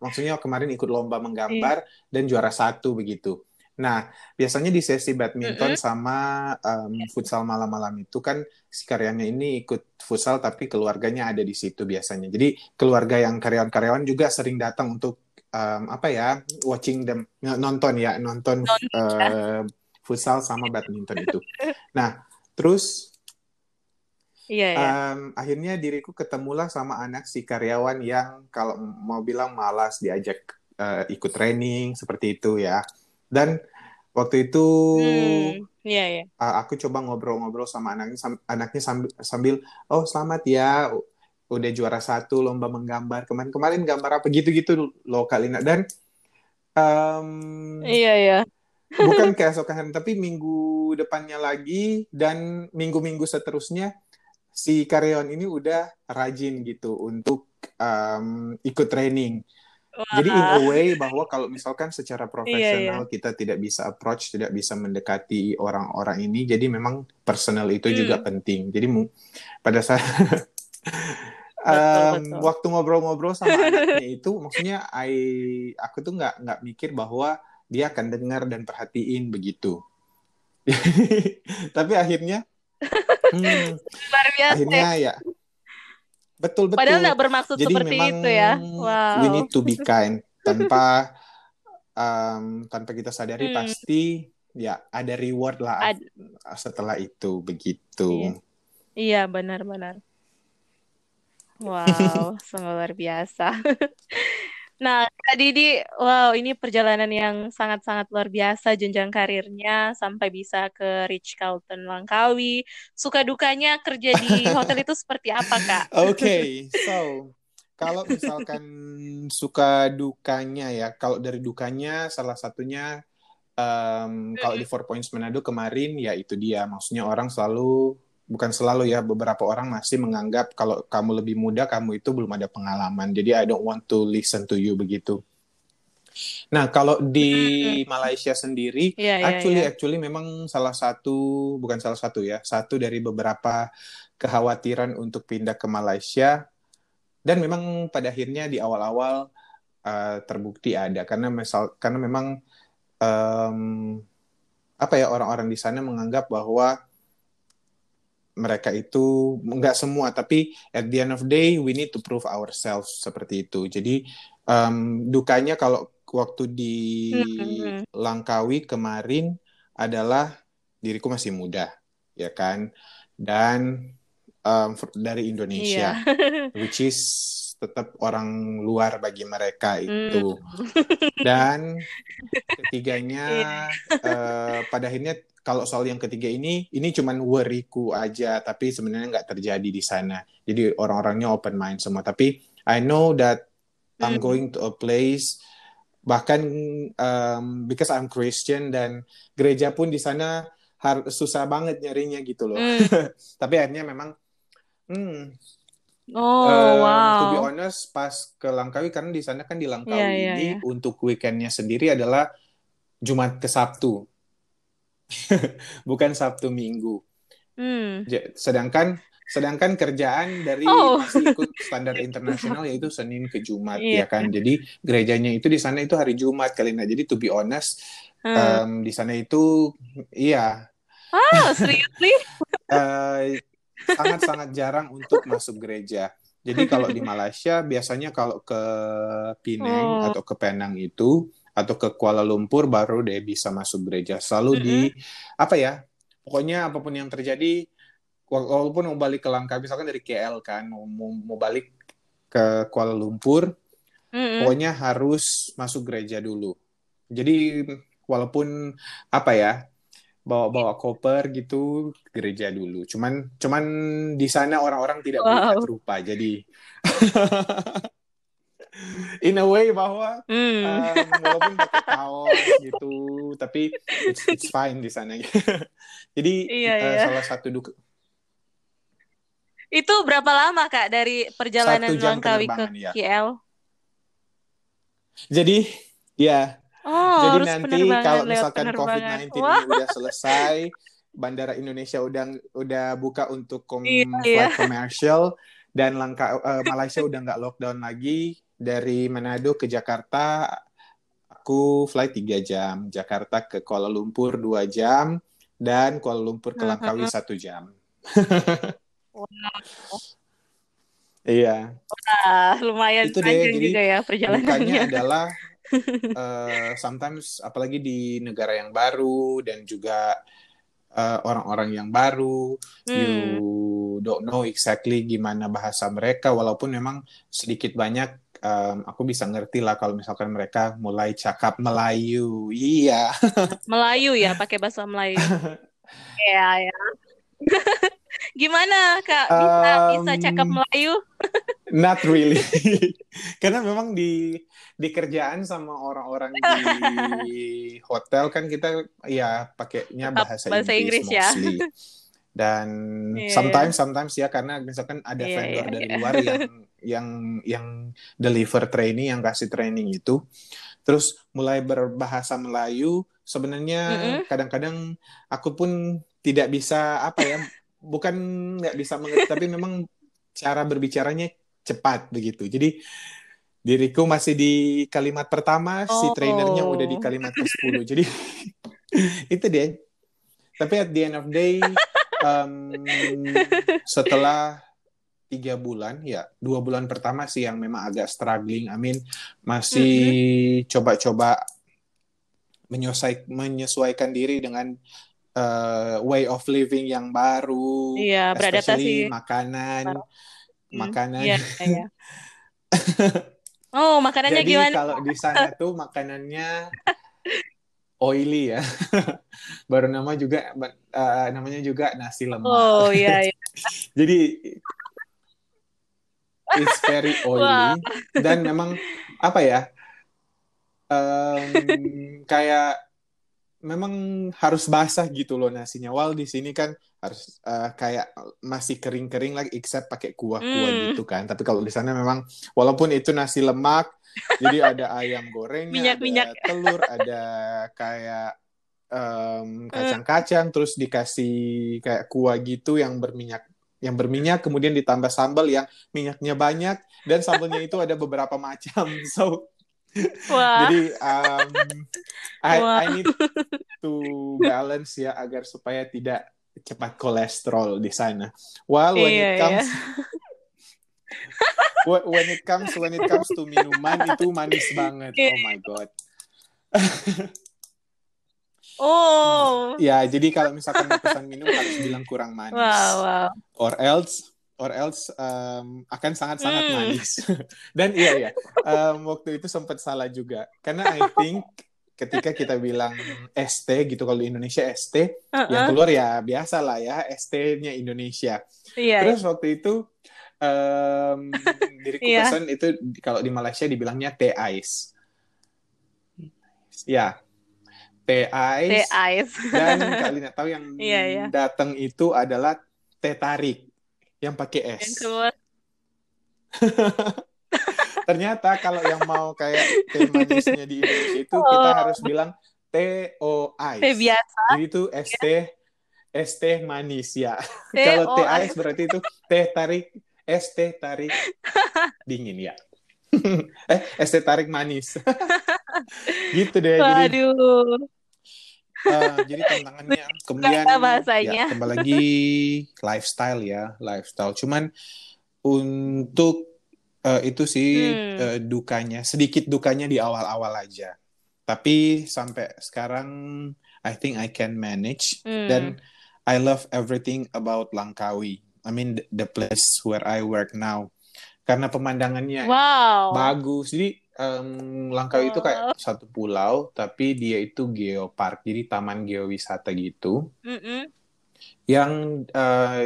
maksudnya kemarin ikut lomba menggambar yeah. dan juara satu begitu. Nah, biasanya di sesi badminton mm -hmm. sama um, futsal malam-malam itu kan si karyanya ini ikut futsal tapi keluarganya ada di situ biasanya. Jadi keluarga yang karyawan-karyawan juga sering datang untuk um, apa ya watching them nonton ya nonton uh, futsal sama badminton itu. Nah, terus yeah. Um, akhirnya diriku ketemulah sama anak si karyawan yang kalau mau bilang malas diajak uh, ikut training seperti itu ya. Dan waktu itu hmm, yeah, yeah. Aku coba ngobrol-ngobrol sama anaknya sam anaknya sambil, sambil oh selamat ya udah juara satu lomba menggambar. Kemarin-kemarin gambar apa? Gitu-gitu loh Kalina dan um, iya iya. bukan keesokan tapi minggu depannya lagi dan minggu-minggu seterusnya si karyawan ini udah rajin gitu untuk um, ikut training Wah. Jadi in a way bahwa kalau misalkan secara profesional iya, iya. kita tidak bisa approach, tidak bisa mendekati orang-orang ini, jadi memang personal itu hmm. juga penting. Jadi pada saat um, waktu ngobrol-ngobrol sama anaknya itu, maksudnya I aku tuh nggak nggak mikir bahwa dia akan dengar dan perhatiin begitu. Tapi akhirnya, hmm, akhirnya ya betul betul. Padahal nggak bermaksud Jadi seperti memang itu ya. Wow. we need to be kind tanpa um, tanpa kita sadari Hmm. pasti ya ada reward lah Ad- setelah itu begitu. Iya, benar-benar. Wow, sungguh luar biasa. Nah, Kak Didi, wow, ini perjalanan yang sangat-sangat luar biasa jenjang karirnya sampai bisa ke Ritz Carlton Langkawi. Suka dukanya kerja di hotel itu seperti apa, Kak? Oke, so kalau misalkan suka dukanya ya, kalau dari dukanya salah satunya um, kalau di Four Points Manado kemarin ya itu dia, maksudnya orang selalu bukan selalu ya, beberapa orang masih menganggap kalau kamu lebih muda kamu itu belum ada pengalaman, jadi I don't want to listen to you begitu. Nah, kalau di Malaysia sendiri, Iya, iya, actually iya. actually memang salah satu bukan salah satu ya, satu dari beberapa kekhawatiran untuk pindah ke Malaysia dan memang pada akhirnya di awal-awal uh, terbukti ada karena misal karena memang em, apa ya orang-orang di sana menganggap bahwa mereka itu nggak semua tapi at the end of day we need to prove ourselves seperti itu. Jadi em, dukanya kalau waktu di Hmm. Langkawi kemarin adalah diriku masih muda ya kan? Dan fr- dari Iya. Indonesia which is tetap orang luar bagi mereka itu. Dan ketiganya eh, pada akhirnya kalau soal yang ketiga ini ini cuman worryku aja tapi sebenarnya nggak terjadi di sana jadi orang-orangnya open mind semua tapi I know that I'm Hmm. going to a place bahkan um, because I'm Christian dan gereja pun di sana susah banget nyarinya gitu loh Hmm. tapi akhirnya memang hmm, Oh, Um, wow. to be honest, pas ke Langkawi karena di sana kan di Langkawi Iya, iya, ini iya. untuk weekendnya sendiri adalah Jumat ke Sabtu, bukan Sabtu Minggu. Hmm. Sedangkan sedangkan kerjaan dari Oh. masih ikut standar internasional yaitu Senin ke Jumat Iya. ya kan. Jadi gerejanya itu di sana itu hari Jumat kali nah. Jadi to be honest, Hmm. um, di sana itu iya Ah, seriously? eh, sangat-sangat jarang untuk masuk gereja. Jadi kalau di Malaysia biasanya kalau ke Penang Oh. atau ke Penang itu atau ke Kuala Lumpur baru deh bisa masuk gereja. Selalu di apa ya? Pokoknya apa pun yang terjadi wa- walaupun mau balik ke Langkawi misalkan dari KL kan mau, mau, balik ke Kuala Lumpur Mm-mm. pokoknya harus masuk gereja dulu. Jadi walaupun apa ya bawa-bawa koper gitu gereja dulu. Cuman cuman di sana orang-orang tidak Wow. rupa. Jadi in a way bahwa Hmm. um, walaupun pakai kaos gitu, tapi it's, it's fine di sana. Jadi Iya, eh, iya. salah satu duka Itu berapa lama, Kak, dari perjalanan Langkawi ke ya. KL? Jadi ya Oh, Jadi harus nanti kalau misalkan penerbangan. COVID-19 Wah, ini udah selesai, Bandara Indonesia udah udah buka untuk kom Iya, flight iya. commercial dan langka eh, Malaysia udah nggak lockdown lagi dari Manado ke Jakarta. Aku flight 3 jam, Jakarta ke Kuala Lumpur 2 jam dan Kuala Lumpur ke Langkawi satu jam. Iya. ah, lumayan Itu deh, panjang jadi juga ya perjalanannya. adalah eh, sometimes apalagi di negara yang baru dan juga eh, orang-orang yang baru, you Hmm. don't know exactly gimana bahasa mereka, walaupun memang sedikit banyak em, aku bisa ngerti lah kalau misalkan mereka mulai cakap Melayu. Iya. Melayu ya, pakai bahasa Melayu. Iya, ya. Gimana, Kak? Bisa bisa cakap Um, Melayu? Not really. Karena memang di di kerjaan sama orang-orang di hotel kan kita ya pakainya bahasa, bahasa Inggris, Inggris ya. mostly. Dan Iya, sometimes sometimes ya karena misalkan ada Iya, vendor iya, dari iya. luar yang yang yang deliver training yang kasih training itu terus mulai berbahasa Melayu sebenarnya Mm-mm. kadang-kadang aku pun tidak bisa apa ya bukan nggak bisa mengerti tapi memang cara berbicaranya cepat begitu jadi diriku masih di kalimat pertama si trainernya udah di Oh. kalimat ke-10 jadi itu deh tapi at the end of day um, setelah tiga bulan ya dua bulan pertama sih yang memang agak struggling. I mean masih coba-coba menyesuaikan menyesuaikan diri dengan uh, way of living yang baru iya beradaptasi. makanan hmm. makanan. iya, iya. oh makanannya Jadi, gimana? kalau di sana tuh makanannya oily ya. Baru nama juga uh, namanya juga nasi lemak. Oh iya, iya. jadi it's very oily wow. dan memang apa ya um, kayak memang harus basah gitu loh nasinya. Wal di sini kan harus uh, kayak masih kering-kering lagi, except pakai kuah-kuah mm. gitu kan. Tapi kalau di sana memang walaupun itu nasi lemak, jadi ada ayam gorengnya, minyak, ada minyak. telur, ada kayak um, kacang-kacang, terus dikasih kayak kuah gitu yang berminyak yang berminyak kemudian ditambah sambal yang minyaknya banyak dan sambalnya itu ada beberapa macam. So Wah. jadi um, I, I need to balance ya agar supaya tidak cepat kolesterol di sana. While when iya, it comes iya. when it comes when it comes to minuman itu manis banget. Oh my god Oh. Ya, jadi kalau misalkan mau pesan minum harus bilang kurang manis. Wow, wow. Or else or else um, akan sangat-sangat hmm. manis. Dan iya ya, um, waktu itu sempat salah juga. Karena I think ketika kita bilang ST gitu kalau di Indonesia ST, uh-uh. yang keluar ya biasa lah ya, ST-nya Indonesia. Yeah, Terus waktu itu um, diriku yeah. pesan itu kalau di Malaysia dibilangnya teh ice. Ya, teh ice. dan kalian tahu yang yeah, yeah. datang itu adalah teh tarik yang pakai es. Yang Ternyata kalau yang mau kayak teh manisnya di Indonesia itu oh. kita harus bilang teh o ice. Teh biasa. Jadi itu es teh es teh manis ya. kalau teh ice berarti itu teh tarik es teh tarik dingin ya. eh es teh tarik manis. gitu deh. Waduh. Jadi uh, jadi tantangannya kemudian ya kembali lagi lifestyle ya lifestyle. Cuman untuk uh, itu sih hmm. uh, dukanya sedikit dukanya di awal-awal aja. Tapi sampai sekarang I think I can manage. Hmm. dan I love everything about Langkawi. I mean the, the place where I work now. Karena pemandangannya wow. bagus. Jadi um, Langkawi oh. itu kayak satu pulau, tapi dia itu geopark, jadi taman geowisata gitu, mm -mm. yang uh,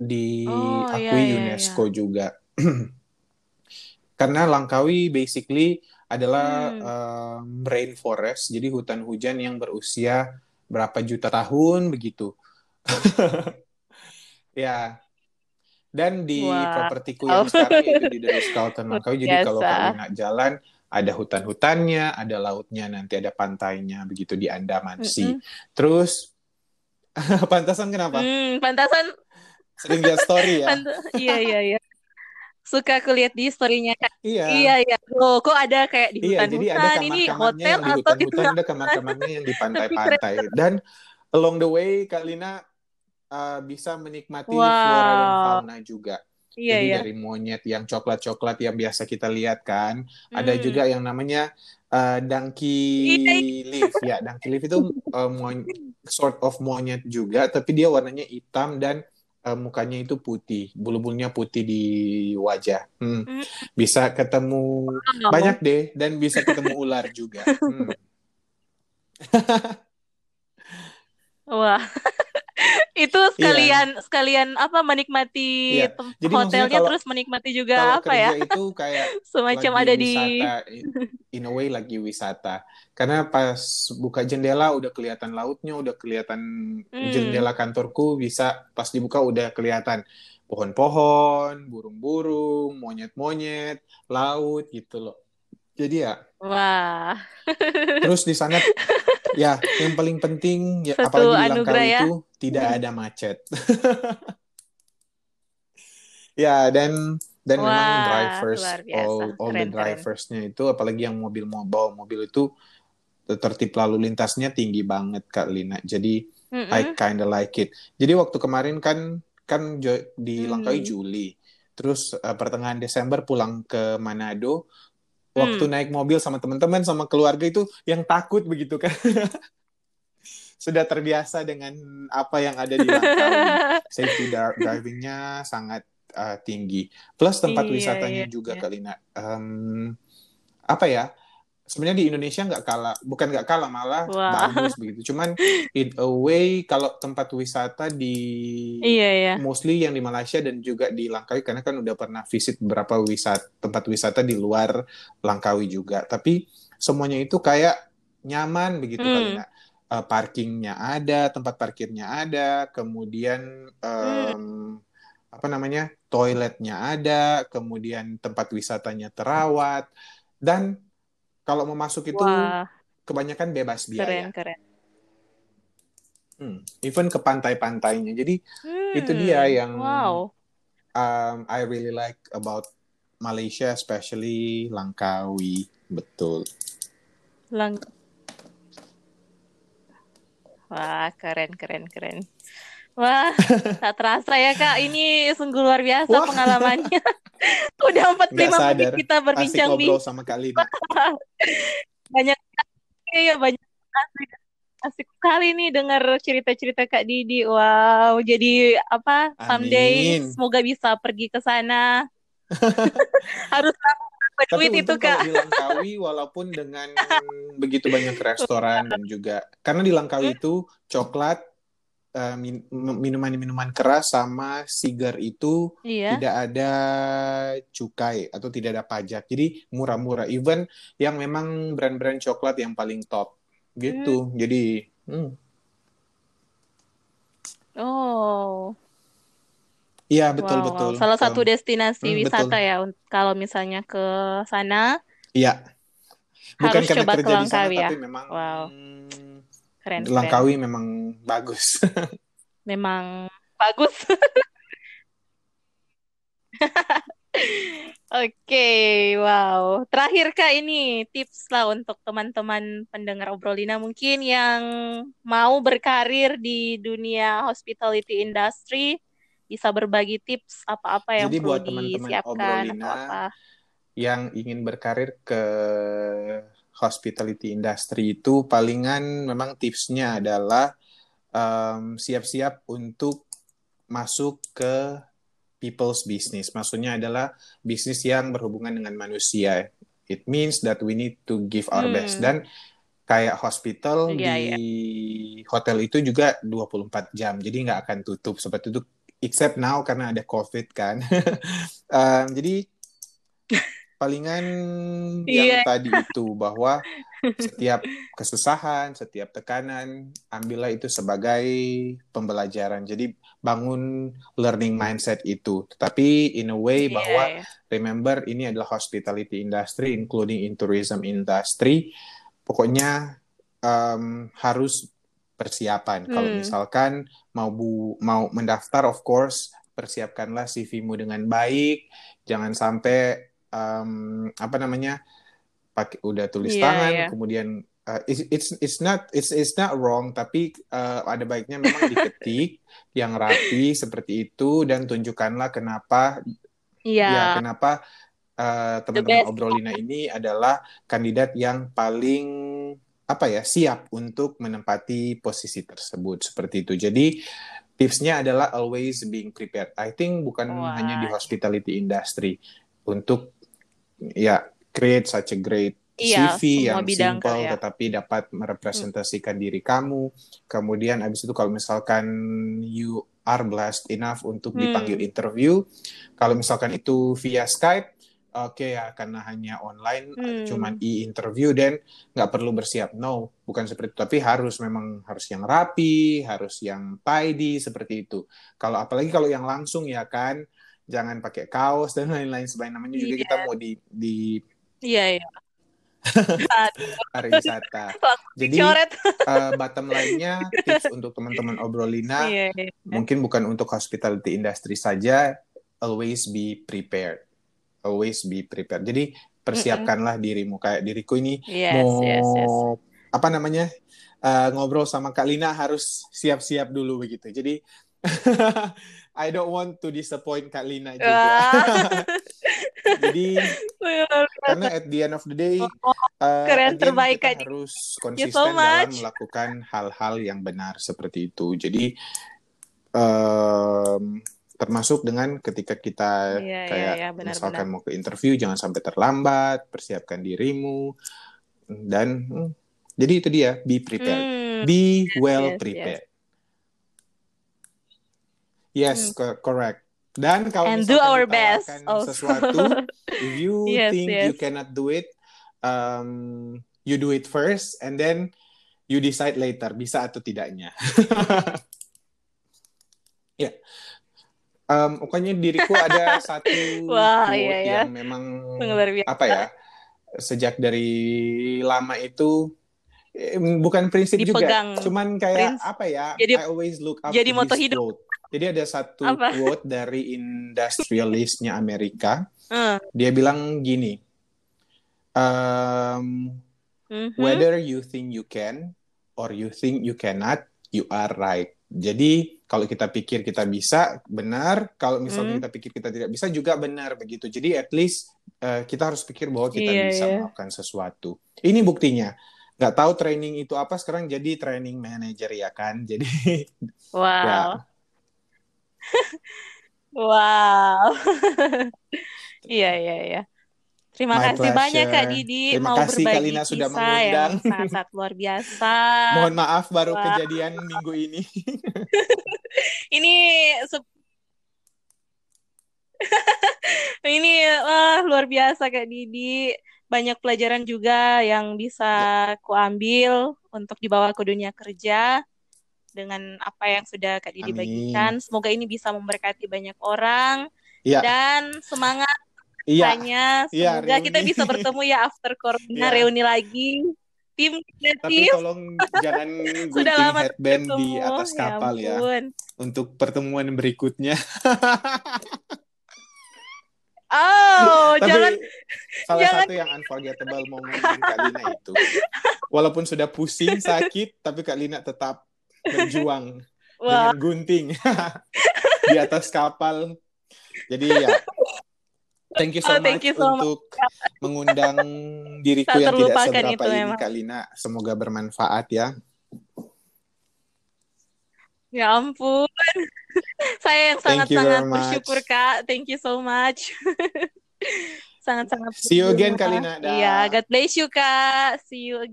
diakui oh, iya, iya, UNESCO iya. juga. Karena Langkawi basically adalah hmm. um, rainforest, jadi hutan hujan yang berusia berapa juta tahun begitu. ya, dan di Wah. propertiku yang sekarang itu di dari Skalton Langkawi. Jadi kalau kalian jalan ada hutan-hutannya, ada lautnya, nanti ada pantainya begitu di Andaman Sea. Mm -hmm. Terus pantasan kenapa? Hmm, pantasan sering lihat story ya. iya iya iya. Suka aku lihat di storynya. Iya. Iya iya. Loh, kok ada kayak di hutan-hutan iya, jadi ada ini hotel yang di atau di hutan, ada kamar-kamarnya yang di pantai-pantai. Dan along the way Kalina uh, bisa menikmati wow. flora dan fauna juga. Iya, Jadi iya. dari monyet yang coklat-coklat yang biasa kita lihat kan, hmm. ada juga yang namanya uh, donkey iya, iya. leaf ya. Donkey leaf itu uh, sort of monyet juga, tapi dia warnanya hitam dan uh, mukanya itu putih, bulu-bulunya putih di wajah. Hmm. Hmm. Bisa ketemu oh, banyak deh dan bisa ketemu ular juga. Hmm. Wah. Itu iya. sekalian iya. sekalian apa menikmati iya. Jadi hotelnya kalau, terus menikmati juga apa ya itu kayak semacam ada wisata, di in a way lagi wisata karena pas buka jendela udah kelihatan lautnya udah kelihatan hmm. jendela kantorku bisa pas dibuka udah kelihatan pohon-pohon burung-burung monyet-monyet laut gitu loh jadi ya wah terus di sana ya yang paling penting ya Satu apalagi di Langkawi ya. itu tidak hmm. ada macet ya dan dan Wah, memang drivers all all keren, the driversnya itu apalagi yang mobil mau bawa mobil itu tertib lalu lintasnya tinggi banget kak Lina jadi mm -hmm. I kinda like it jadi waktu kemarin kan kan di Langkawi mm. Juli terus uh, pertengahan Desember pulang ke Manado waktu hmm. naik mobil sama teman-teman sama keluarga itu yang takut begitu kan. Sudah terbiasa dengan apa yang ada di Langkawi safety drivingnya sangat uh, tinggi. Plus tempat iya, wisatanya iya, juga iya. Kalina. Um, apa ya sebenarnya di Indonesia nggak kalah bukan nggak kalah malah Wah. bagus begitu cuman in a way kalau tempat wisata di iya, iya. mostly yang di Malaysia dan juga di Langkawi karena kan udah pernah visit beberapa wisata tempat wisata di luar Langkawi juga tapi semuanya itu kayak nyaman begitu hmm. kali uh, parkingnya ada tempat parkirnya ada kemudian um, hmm. apa namanya toiletnya ada kemudian tempat wisatanya terawat dan kalau mau masuk itu Wah. kebanyakan bebas biaya. Keren, keren. Hmm, even ke pantai-pantainya. Jadi hmm, itu dia yang wow. um, I really like about Malaysia, especially Langkawi, betul. Lang. Wah, keren, keren, keren. Wah, tak terasa ya kak. Ini sungguh luar biasa Wah. pengalamannya. Udah 45 menit kita berbincang nih. sama Kak banyak ya banyak asik, asik sekali nih dengar cerita-cerita Kak Didi. Wow, jadi apa? Amin. Someday semoga bisa pergi ke sana. Harus duit itu kak. di Langkawi walaupun dengan begitu banyak restoran dan juga karena di Langkawi itu coklat uh, minuman-minuman keras sama sigar itu iya. tidak ada cukai atau tidak ada pajak. Jadi murah-murah. Even yang memang brand-brand coklat yang paling top gitu. Hmm. Jadi hmm. Oh. Iya betul wow, betul. Salah um, satu destinasi hmm, wisata betul. ya kalau misalnya ke sana. Iya. Bukan harus karena coba kerja ke Langkawi di sana, ya. tapi memang wow. Hmm, Keren. Langkawi keren. memang bagus. memang bagus. Oke, okay, wow. Terakhir kak ini tips lah untuk teman-teman pendengar obrolina mungkin yang mau berkarir di dunia hospitality industry bisa berbagi tips apa-apa yang Jadi perlu buat teman-teman disiapkan atau apa. Yang ingin berkarir ke hospitality industry itu palingan memang tipsnya adalah um, siap-siap untuk masuk ke people's business. Maksudnya adalah bisnis yang berhubungan dengan manusia. It means that we need to give our hmm. best dan kayak hospital yeah, di yeah. hotel itu juga 24 jam. Jadi nggak akan tutup seperti itu except now karena ada COVID kan. um, jadi palingan yang yeah. tadi itu bahwa setiap kesusahan, setiap tekanan, ambillah itu sebagai pembelajaran. Jadi bangun learning mindset itu. Tetapi in a way yeah. bahwa iya. remember ini adalah hospitality industry, including in tourism industry. Pokoknya um, harus persiapan. Hmm. Kalau misalkan mau bu mau mendaftar, of course persiapkanlah CV-mu dengan baik. Jangan sampai um, apa namanya pakai udah tulis yeah, tangan yeah. kemudian uh, it's, it's it's not it's it's not wrong tapi uh, ada baiknya memang diketik yang rapi seperti itu dan tunjukkanlah kenapa yeah. ya kenapa uh, teman-teman obrolina ini adalah kandidat yang paling apa ya siap untuk menempati posisi tersebut seperti itu jadi tipsnya adalah always being prepared I think bukan wow. hanya di hospitality industry untuk ya create such a great iya, CV yang simple ya. tetapi dapat merepresentasikan hmm. diri kamu. Kemudian abis itu kalau misalkan you are blessed enough untuk hmm. dipanggil interview, kalau misalkan itu via Skype, oke okay, ya karena hanya online, hmm. cuman e-interview dan nggak perlu bersiap. No, bukan seperti itu. Tapi harus memang harus yang rapi, harus yang tidy seperti itu. Kalau apalagi kalau yang langsung ya kan jangan pakai kaos dan lain-lain sebagainya namanya juga yeah. kita mau di di iya yeah, iya pariwisata. Jadi uh, bottom lainnya tips untuk teman-teman obrolina yeah, yeah. mungkin bukan untuk hospitality industry saja, always be prepared, always be prepared. Jadi persiapkanlah mm -mm. dirimu kayak diriku ini yes, mau yes, yes. apa namanya uh, ngobrol sama Kak Lina harus siap-siap dulu begitu. Jadi I don't want to disappoint Kak Lina juga. Jadi karena at the end of the day uh, Keren again, terbaik, kita harus konsisten so dalam melakukan hal-hal yang benar seperti itu. Jadi um, termasuk dengan ketika kita Iya, iya, kayak iya, benar, misalkan mau ke interview jangan sampai terlambat, persiapkan dirimu dan hmm, jadi itu dia be prepared. Hmm, Be well yes. prepared. Yes, co- correct. Dan kalau and do our best also. sesuatu, if you Yes, think yes. you cannot do it, um, you do it first, and then you decide later bisa atau tidaknya. ya, um, pokoknya diriku ada satu Wah, quote iya, ya. yang memang apa ya, sejak dari lama itu bukan prinsip Dipegang. juga, cuman kayak Prins- apa ya? Jadi- I always look up jadi to moto this hidup. quote. Jadi ada satu Apa? quote dari industrialistnya Amerika. Hmm, Dia bilang gini, um, mhm. whether you think you can or you think you cannot, you are right. Jadi kalau kita pikir kita bisa, benar. Kalau misalnya Hmm. kita pikir kita tidak bisa, juga benar begitu. Jadi at least uh, kita harus pikir bahwa kita Iya, bisa iya. melakukan sesuatu. Ini buktinya. Nggak tahu training itu apa, sekarang jadi training manager ya kan. Jadi Wow. ya Wow. Iya, iya, iya. Terima My kasih banyak Kak pleasure. Didi Terima mau kasih, berbagi Lina, sudah mengundang. yang sangat-sangat luar biasa. mohon maaf baru Wah. kejadian minggu ini. Ini ini wah luar biasa Kak Didi. Banyak pelajaran juga yang bisa kuambil untuk dibawa ke dunia kerja dengan apa yang sudah Kak Didi Amin. bagikan. Semoga ini bisa memberkati banyak orang Iya, dan semangat iya, Tanya, Iya, semoga kita reuni. bisa bertemu ya after corona, Iya. reuni lagi. Tim tapi kreatif tolong jangan sudah gunting lama headband di atas kapal ya, ampun. untuk pertemuan berikutnya. Oh, Tapi jangan salah jangan. satu yang unforgettable dengan Kak Lina itu. Walaupun sudah pusing, sakit, tapi Kak Lina tetap berjuang Wah, dengan gunting di atas kapal. Jadi ya, thank you so Oh, much thank you so much. untuk mengundang diriku yang tidak seberapa ini memang. Kak Lina. Semoga bermanfaat ya. Ya ampun. Saya yang sangat-sangat bersyukur, Kak. Thank you so much. Sangat-sangat See you again, bersyukur. Kak Lina. Dah. Iya, God bless you, Kak. See you again.